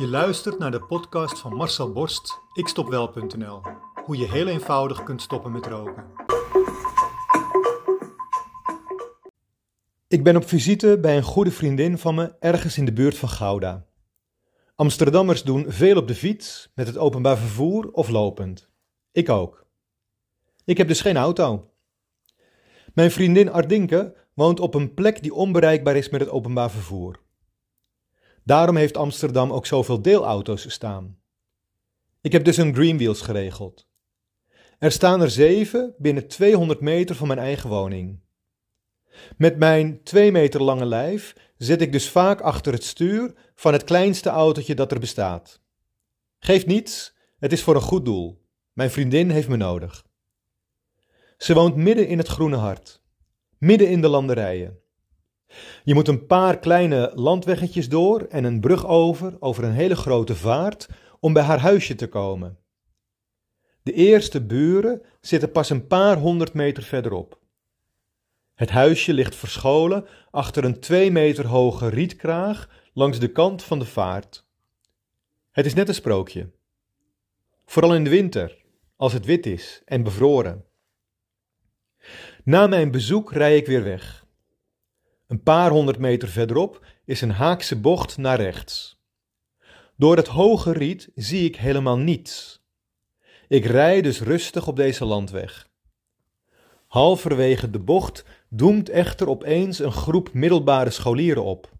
Je luistert naar de podcast van Marcel Borst, ikstopwel.nl. Hoe je heel eenvoudig kunt stoppen met roken. Ik ben op visite bij een goede vriendin van me ergens in de buurt van Gouda. Amsterdammers doen veel op de fiets, met het openbaar vervoer of lopend. Ik ook. Ik heb dus geen auto. Mijn vriendin Ardinke woont op een plek die onbereikbaar is met het openbaar vervoer. Daarom heeft Amsterdam ook zoveel deelauto's staan. Ik heb dus een Greenwheels geregeld. Er staan er zeven binnen 200 meter van mijn eigen woning. Met mijn 2 meter lange lijf zit ik dus vaak achter het stuur van het kleinste autootje dat er bestaat. Geeft niets, het is voor een goed doel. Mijn vriendin heeft me nodig. Ze woont midden in het groene hart, midden in de landerijen. Je moet een paar kleine landweggetjes door en een brug over, over een hele grote vaart, om bij haar huisje te komen. De eerste buren zitten pas een paar honderd meter verderop. Het huisje ligt verscholen achter een twee meter hoge rietkraag langs de kant van de vaart. Het is net een sprookje. Vooral in de winter, als het wit is en bevroren. Na mijn bezoek rij ik weer weg. Een paar honderd meter verderop is een haakse bocht naar rechts. Door het hoge riet zie ik helemaal niets. Ik rij dus rustig op deze landweg. Halverwege de bocht doemt echter opeens een groep middelbare scholieren op,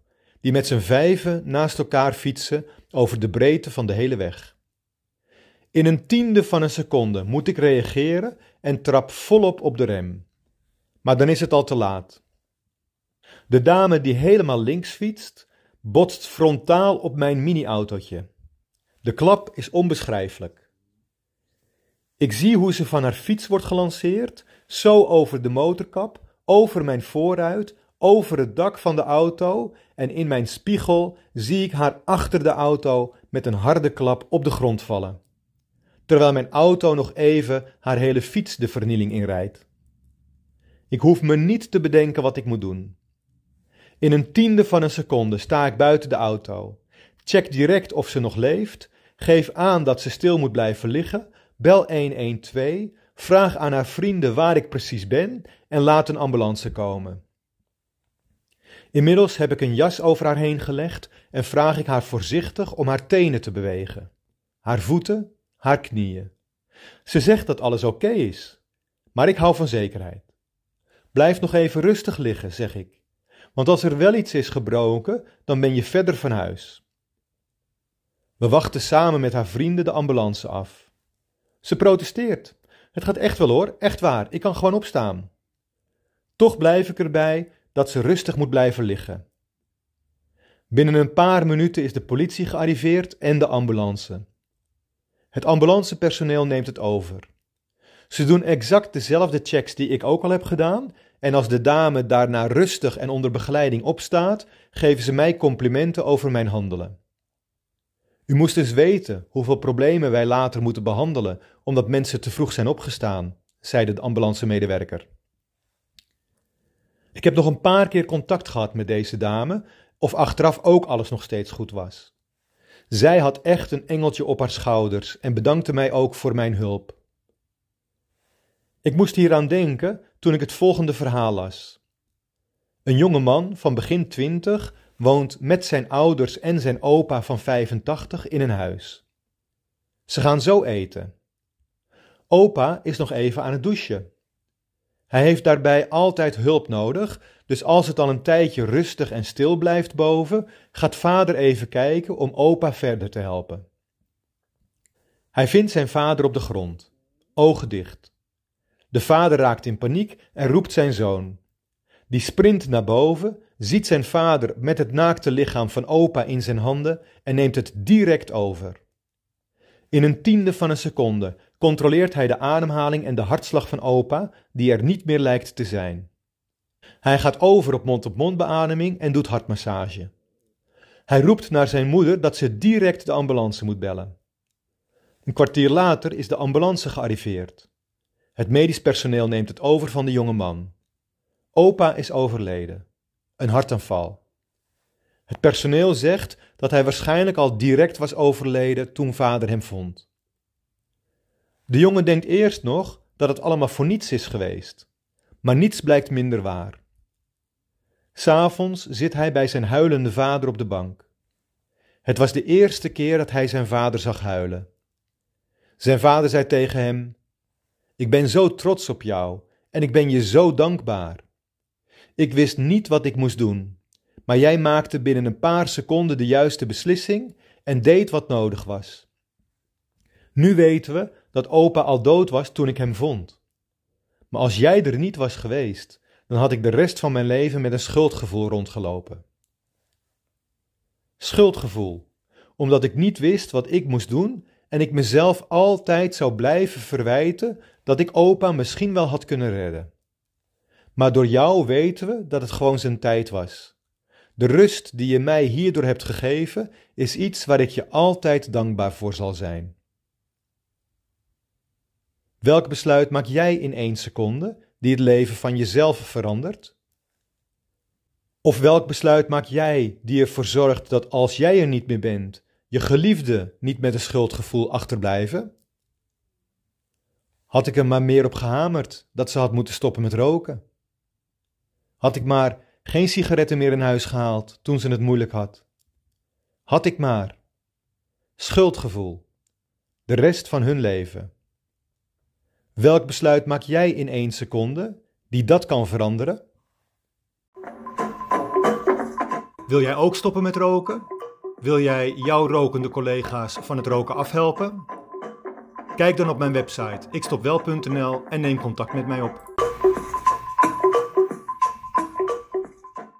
die met z'n vijven naast elkaar fietsen over de breedte van de hele weg. In een tiende van een seconde moet ik reageren en trap volop op de rem. Maar dan is het al te laat. De dame die helemaal links fietst, botst frontaal op mijn mini-autootje. De klap is onbeschrijfelijk. Ik zie hoe ze van haar fiets wordt gelanceerd, zo over de motorkap, over mijn voorruit, over het dak van de auto en in mijn spiegel zie ik haar achter de auto met een harde klap op de grond vallen. Terwijl mijn auto nog even haar hele fiets de vernieling inrijdt. Ik hoef me niet te bedenken wat ik moet doen. In een tiende van een seconde sta ik buiten de auto. Check direct of ze nog leeft. Geef aan dat ze stil moet blijven liggen. Bel 112. Vraag aan haar vrienden waar ik precies ben en laat een ambulance komen. Inmiddels heb ik een jas over haar heen gelegd en vraag ik haar voorzichtig om haar tenen te bewegen. Haar voeten, haar knieën. Ze zegt dat alles oké is, maar ik hou van zekerheid. Blijf nog even rustig liggen, zeg ik. Want als er wel iets is gebroken, dan ben je verder van huis. We wachten samen met haar vrienden de ambulance af. Ze protesteert. Het gaat echt wel hoor, echt waar, ik kan gewoon opstaan. Toch blijf ik erbij dat ze rustig moet blijven liggen. Binnen een paar minuten is de politie gearriveerd en de ambulance. Het ambulancepersoneel neemt het over. Ze doen exact dezelfde checks die ik ook al heb gedaan en als de dame daarna rustig en onder begeleiding opstaat, geven ze mij complimenten over mijn handelen. U moest dus weten hoeveel problemen wij later moeten behandelen omdat mensen te vroeg zijn opgestaan, zei de ambulancemedewerker. Ik heb nog een paar keer contact gehad met deze dame, of achteraf ook alles nog steeds goed was. Zij had echt een engeltje op haar schouders en bedankte mij ook voor mijn hulp. Ik moest hieraan denken toen ik het volgende verhaal las. Een jonge man van begin twintig woont met zijn ouders en zijn opa van 85 in een huis. Ze gaan zo eten. Opa is nog even aan het douchen. Hij heeft daarbij altijd hulp nodig, dus als het al een tijdje rustig en stil blijft boven, gaat vader even kijken om opa verder te helpen. Hij vindt zijn vader op de grond, ogen dicht. De vader raakt in paniek en roept zijn zoon. Die sprint naar boven, ziet zijn vader met het naakte lichaam van opa in zijn handen en neemt het direct over. In een tiende van een seconde controleert hij de ademhaling en de hartslag van opa, die er niet meer lijkt te zijn. Hij gaat over op mond-op-mond beademing en doet hartmassage. Hij roept naar zijn moeder dat ze direct de ambulance moet bellen. Een kwartier later is de ambulance gearriveerd. Het medisch personeel neemt het over van de jonge man. Opa is overleden. Een hartaanval. Het personeel zegt dat hij waarschijnlijk al direct was overleden toen vader hem vond. De jongen denkt eerst nog dat het allemaal voor niets is geweest, maar niets blijkt minder waar. S'avonds zit hij bij zijn huilende vader op de bank. Het was de eerste keer dat hij zijn vader zag huilen. Zijn vader zei tegen hem: Ik ben zo trots op jou en ik ben je zo dankbaar. Ik wist niet wat ik moest doen, maar jij maakte binnen een paar seconden de juiste beslissing en deed wat nodig was. Nu weten we dat opa al dood was toen ik hem vond. Maar als jij er niet was geweest, dan had ik de rest van mijn leven met een schuldgevoel rondgelopen. Schuldgevoel, omdat ik niet wist wat ik moest doen en ik mezelf altijd zou blijven verwijten dat ik opa misschien wel had kunnen redden. Maar door jou weten we dat het gewoon zijn tijd was. De rust die je mij hierdoor hebt gegeven, is iets waar ik je altijd dankbaar voor zal zijn. Welk besluit maak jij in één seconde die het leven van jezelf verandert? Of welk besluit maak jij die ervoor zorgt dat als jij er niet meer bent, je geliefde niet met een schuldgevoel achterblijven? Had ik er maar meer op gehamerd dat ze had moeten stoppen met roken? Had ik maar geen sigaretten meer in huis gehaald toen ze het moeilijk had? Had ik maar schuldgevoel, de rest van hun leven. Welk besluit maak jij in één seconde die dat kan veranderen? Wil jij ook stoppen met roken? Wil jij jouw rokende collega's van het roken afhelpen? Kijk dan op mijn website ikstopwel.nl en neem contact met mij op.